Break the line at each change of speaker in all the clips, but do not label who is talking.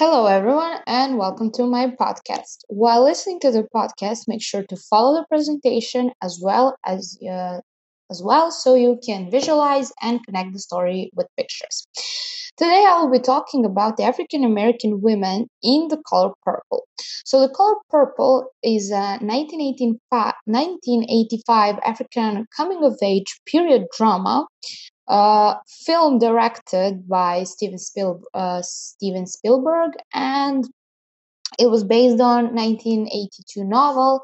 Hello, everyone, and welcome to my podcast. While listening to the podcast, make sure to follow the presentation as well as uh, as well, so you can visualize and connect the story with pictures. Today, I will be talking about the African American women in the color purple. So, the color purple is a 1985, 1985 African coming of age period drama uh, film directed by Steven, Spiel, uh, Steven Spielberg, and it was based on 1982 novel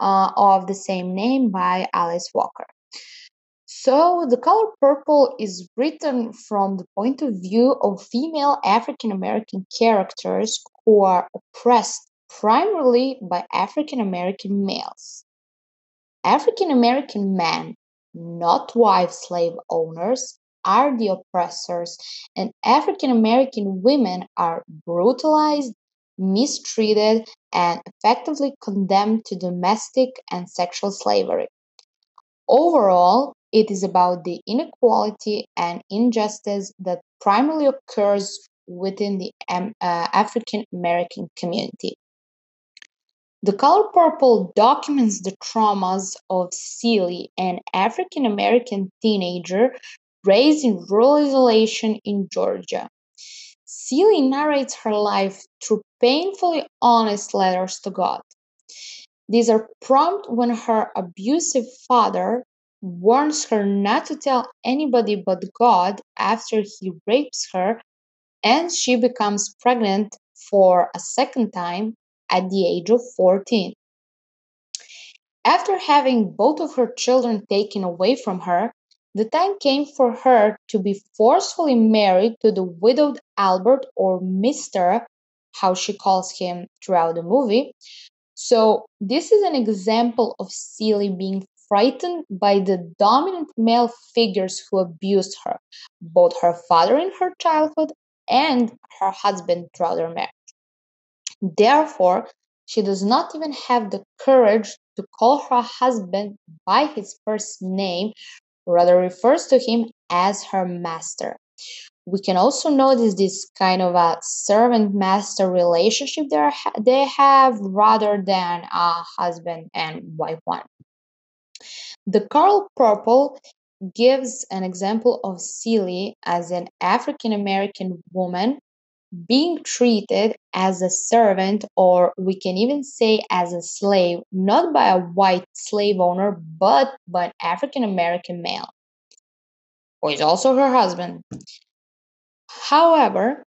uh, of the same name by Alice Walker. So, The Color Purple is written from the point of view of female African American characters who are oppressed primarily by African American males. African American men not white slave owners, are the oppressors, and African American women are brutalized, mistreated, and effectively condemned to domestic and sexual slavery. Overall, it is about the inequality and injustice that primarily occurs within the um, uh, African American community. The color purple documents the traumas of Celie, an African American teenager raised in rural isolation in Georgia. Celie narrates her life through painfully honest letters to God. These are prompt when her abusive father warns her not to tell anybody but God after he rapes her and she becomes pregnant for a second time at the age of 14. After having both of her children taken away from her, the time came for her to be forcefully married to the widowed Albert or Mr., how she calls him throughout the movie. So, this is an example of Celie being frightened by the dominant male figures who abused her, both her father in her childhood and her husband throughout marriage. Therefore, she does not even have the courage to call her husband by his first name, rather refers to him as her master. We can also notice this kind of a servant master relationship they have rather than a husband and wife one. The color purple gives an example of Celie as an African American woman being treated as a servant, or we can even say as a slave, not by a white slave owner, but by an African American male, who is also her husband. However,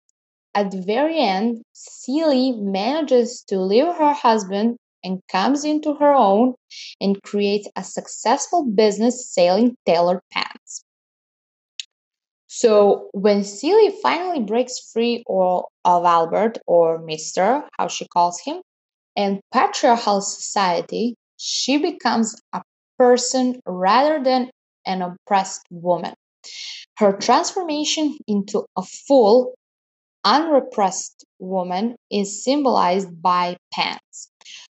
at the very end, Celie manages to leave her husband and comes into her own and creates a successful business selling tailored pants. So when Celie finally breaks free of Albert, or Mr., how she calls him, and patriarchal society, she becomes a person rather than an oppressed woman. Her transformation into a full, unrepressed woman is symbolized by pants.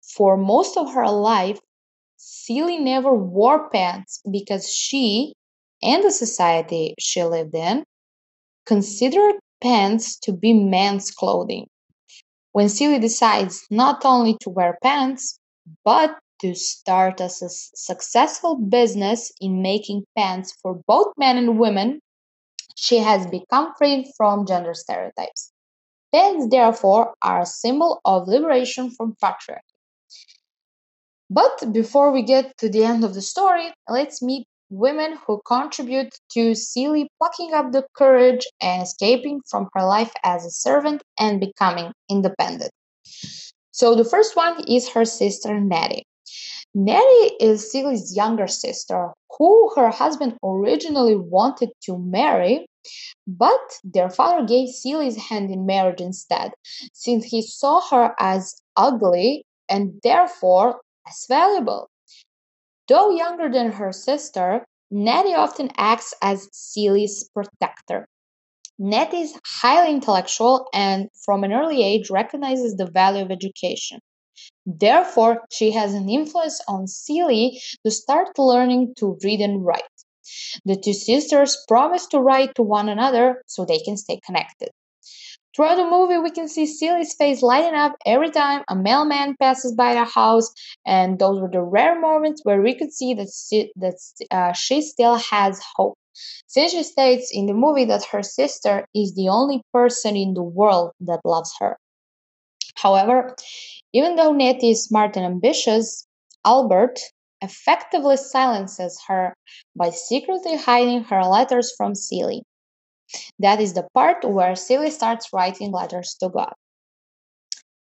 For most of her life, Celie never wore pants because she and the society she lived in considered pants to be men's clothing. When Celie decides not only to wear pants, but to start a successful business in making pants for both men and women, she has become free from gender stereotypes. Pants, therefore, are a symbol of liberation from patriarchy. But before we get to the end of the story, let's meet women who contribute to Celie plucking up the courage and escaping from her life as a servant and becoming independent. So the first one is her sister Nettie. Nettie is Celie's younger sister, who her husband originally wanted to marry, but their father gave Celie's hand in marriage instead, since he saw her as ugly and therefore as valuable. Though younger than her sister, Nettie often acts as Celie's protector. Nettie is highly intellectual and from an early age recognizes the value of education. Therefore, she has an influence on Celie to start learning to read and write. The two sisters promise to write to one another so they can stay connected. Throughout the movie, we can see Celie's face lighting up every time a mailman passes by the house, and those were the rare moments where we could see that she, that uh, she still has hope. Since she states in the movie that her sister is the only person in the world that loves her. However, even though Nettie is smart and ambitious, Albert effectively silences her by secretly hiding her letters from Celie. That is the part where Celie starts writing letters to God.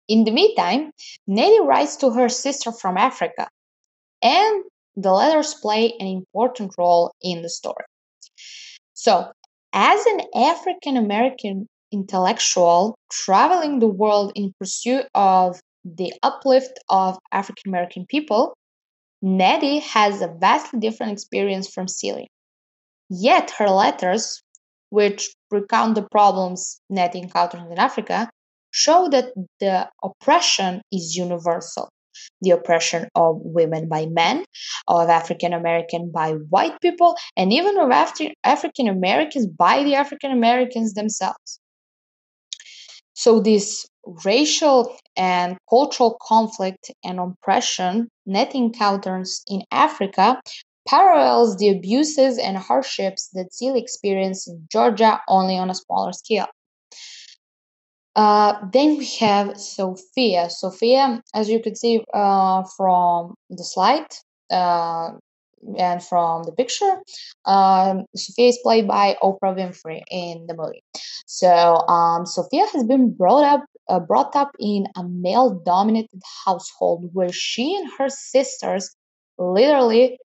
In the meantime, Nettie writes to her sister from Africa, and the letters play an important role in the story. So, as an African American intellectual traveling the world in pursuit of the uplift of African American people, Nettie has a vastly different experience from Celie. Yet her letters, which recount the problems Nettie encounters in Africa, show that the oppression is universal the oppression of women by men, of African American by white people, and even of Afri- African Americans by the African Americans themselves. So, this racial and cultural conflict and oppression net encounters in Africa parallels the abuses and hardships that Celie experienced in Georgia only on a smaller scale. Uh, then we have Sophia. Sophia, as you could see uh, from the slide uh, and from the picture, um, Sophia is played by Oprah Winfrey in the movie. So um, Sophia has been brought up uh, brought up in a male-dominated household where she and her sisters literally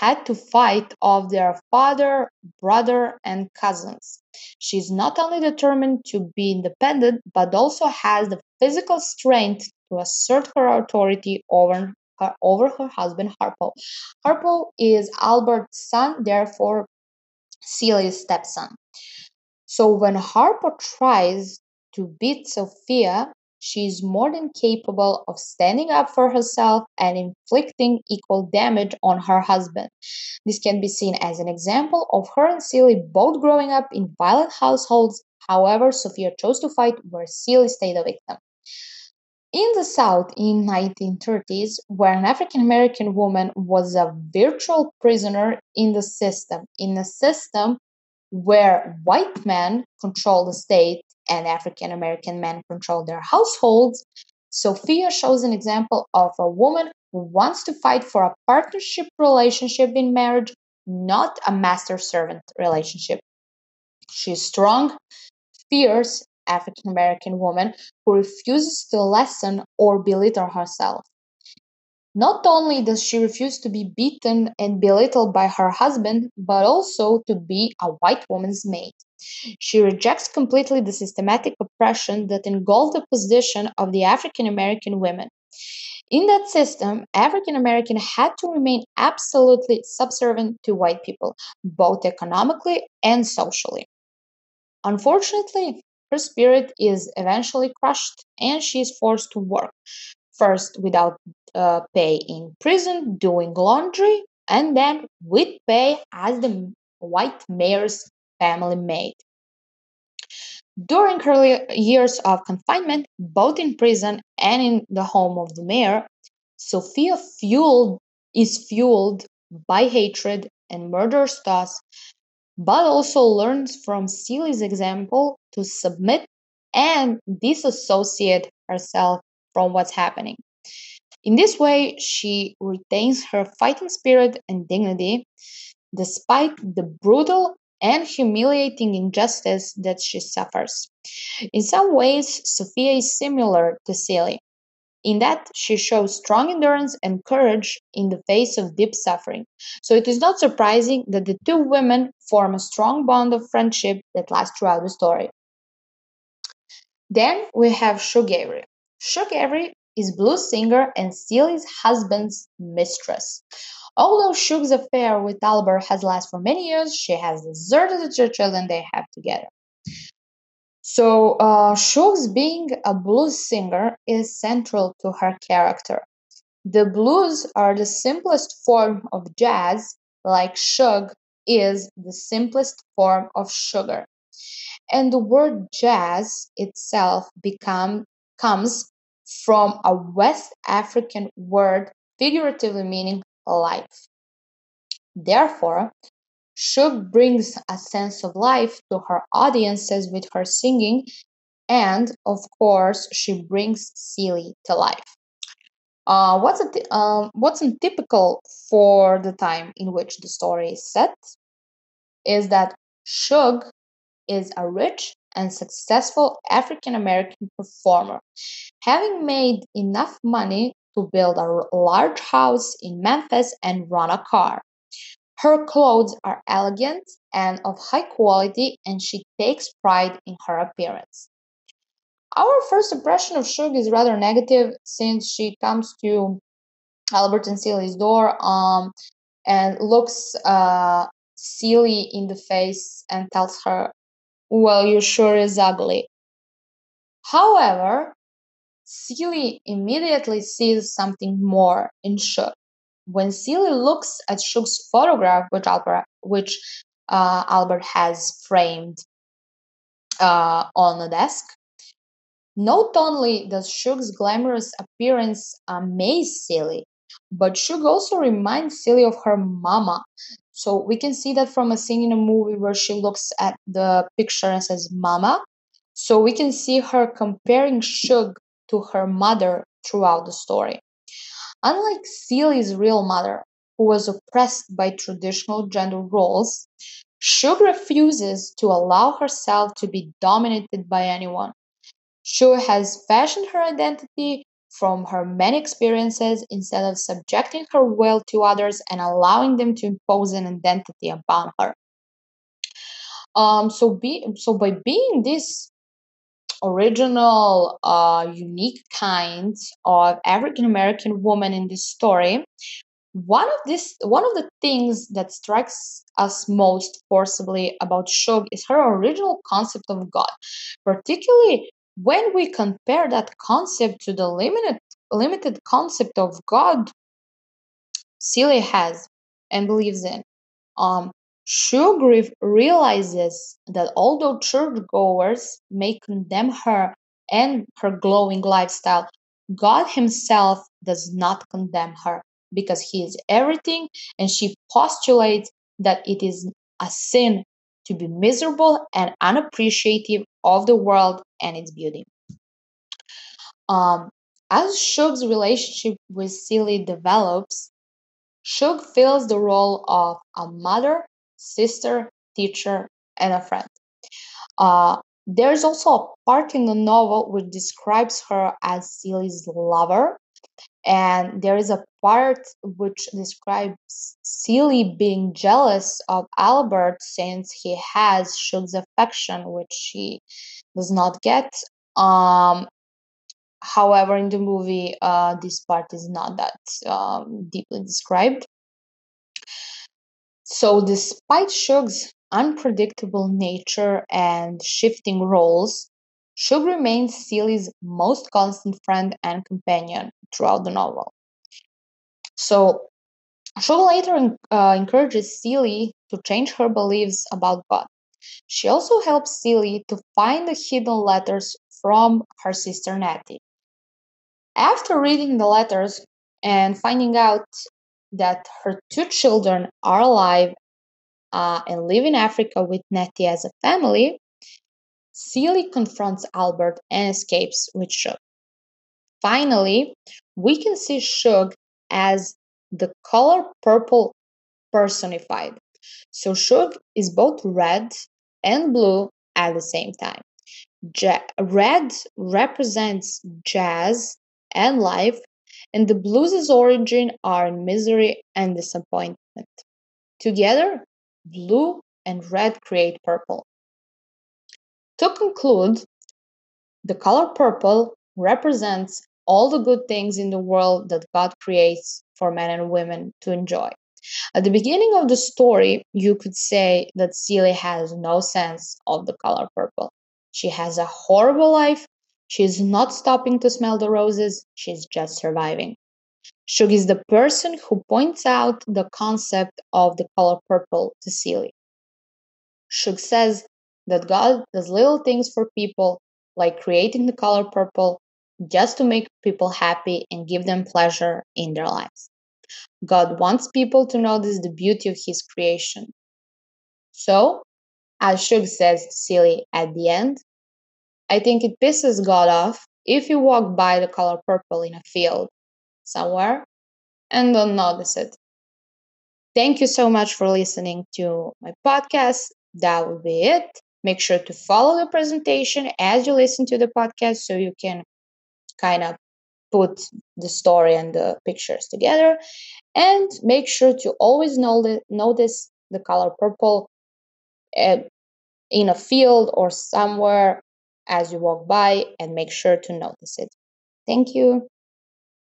had to fight off their father, brother, and cousins. She's not only determined to be independent, but also has the physical strength to assert her authority over her, over her husband Harpo. Harpo is Albert's son, therefore Celie's stepson. So when Harpo tries to beat Sophia, she is more than capable of standing up for herself and inflicting equal damage on her husband. This can be seen as an example of her and Celie both growing up in violent households. However, Sophia chose to fight where Celie stayed a victim. In the South in 1930s, where an African American woman was a virtual prisoner in the system, in a system where white men control the state and African American men control their households, Sophia shows an example of a woman who wants to fight for a partnership relationship in marriage, not a master servant relationship. She's strong, fierce African American woman who refuses to lessen or belittle herself. Not only does she refuse to be beaten and belittled by her husband, but also to be a white woman's maid. She rejects completely the systematic oppression that engulfed the position of the African American women. In that system, African American had to remain absolutely subservient to white people, both economically and socially. Unfortunately, her spirit is eventually crushed and she is forced to work, first without uh, pay in prison doing laundry, and then with pay as the white mayor's family maid. During her years of confinement, both in prison and in the home of the mayor, Sophia fueled is fueled by hatred and murderous thoughts, but also learns from Celie's example to submit and disassociate herself from what's happening. In this way, she retains her fighting spirit and dignity despite the brutal and humiliating injustice that she suffers. In some ways, Sophia is similar to Celie, in that she shows strong endurance and courage in the face of deep suffering. So it is not surprising that the two women form a strong bond of friendship that lasts throughout the story. Then we have Shug Avery. Is blues singer and Celie's husband's mistress. Although Shug's affair with Albert has lasted for many years, she has deserted the children they have together. So, uh, being a blues singer is central to her character. The blues are the simplest form of jazz, like Shug is the simplest form of sugar. And the word jazz itself become, comes from a West African word figuratively meaning life. Therefore, Shug brings a sense of life to her audiences with her singing, and of course, she brings Celie to life. Uh, what's, a um, what's untypical for the time in which the story is set is that Shug is a rich and successful African American performer, having made enough money to build a large house in Memphis and run a car. Her clothes are elegant and of high quality, and she takes pride in her appearance. Our first impression of Shug is rather negative since she comes to Albert and Celie's door um, and looks uh, in the face and tells her, Well, you sure is ugly. However, Celie immediately sees something more in Shug. When Celie looks at Shug's photograph, which Albert, which, uh, Albert has framed uh, on the desk, not only does Shug's glamorous appearance amaze Celie, but Shug also reminds Celie of her mama. So we can see that from a scene in a movie where she looks at the picture and says mama. So we can see her comparing Shug to her mother throughout the story. Unlike Celie's real mother, who was oppressed by traditional gender roles, Shug refuses to allow herself to be dominated by anyone. Shug has fashioned her identity from her many experiences instead of subjecting her will to others and allowing them to impose an identity upon her. Um, so be so by being this original, uh, unique kind of African American woman in this story, one of this one of the things that strikes us most forcibly about Shug is her original concept of God, particularly when we compare that concept to the limited limited concept of God Celia has and believes in, um, Shug realizes that although churchgoers may condemn her and her glowing lifestyle, God Himself does not condemn her because He is everything, and she postulates that it is a sin to be miserable and unappreciative of the world and its beauty. Um, as Shug's relationship with Celie develops, Shug fills the role of a mother, sister, teacher, and a friend. Uh, there's also a part in the novel which describes her as Celie's lover, and there is a part which describes Celie being jealous of Albert since he has Shug's affection, which she does not get. Um, however, in the movie, uh, this part is not that um, deeply described. So, despite Shug's unpredictable nature and shifting roles, Shug remains Celie's most constant friend and companion throughout the novel. So, Shug later uh, encourages Celie to change her beliefs about God. She also helps Celie to find the hidden letters from her sister Nettie. After reading the letters and finding out that her two children are alive uh, and live in Africa with Nettie as a family, Celie confronts Albert and escapes with Shug. Finally, we can see Shug as the color purple personified. So Shug is both red and blue at the same time. Ja- red represents jazz and life, and the blues' origin are in misery and disappointment. Together, blue and red create purple. To conclude, the color purple represents all the good things in the world that God creates for men and women to enjoy. At the beginning of the story, you could say that Celie has no sense of the color purple. She has a horrible life. She is not stopping to smell the roses. She's just surviving. Shug is the person who points out the concept of the color purple to Celie. Shug says that God does little things for people, like creating the color purple, just to make people happy and give them pleasure in their lives. God wants people to notice the beauty of His creation. So, as Shug says to Silly at the end, I think it pisses God off if you walk by the color purple in a field somewhere and don't notice it. Thank you so much for listening to my podcast. That will be it. Make sure to follow the presentation as you listen to the podcast so you can kind of put the story and the pictures together. And make sure to always notice the color purple uh, in a field or somewhere as you walk by and make sure to notice it. Thank you.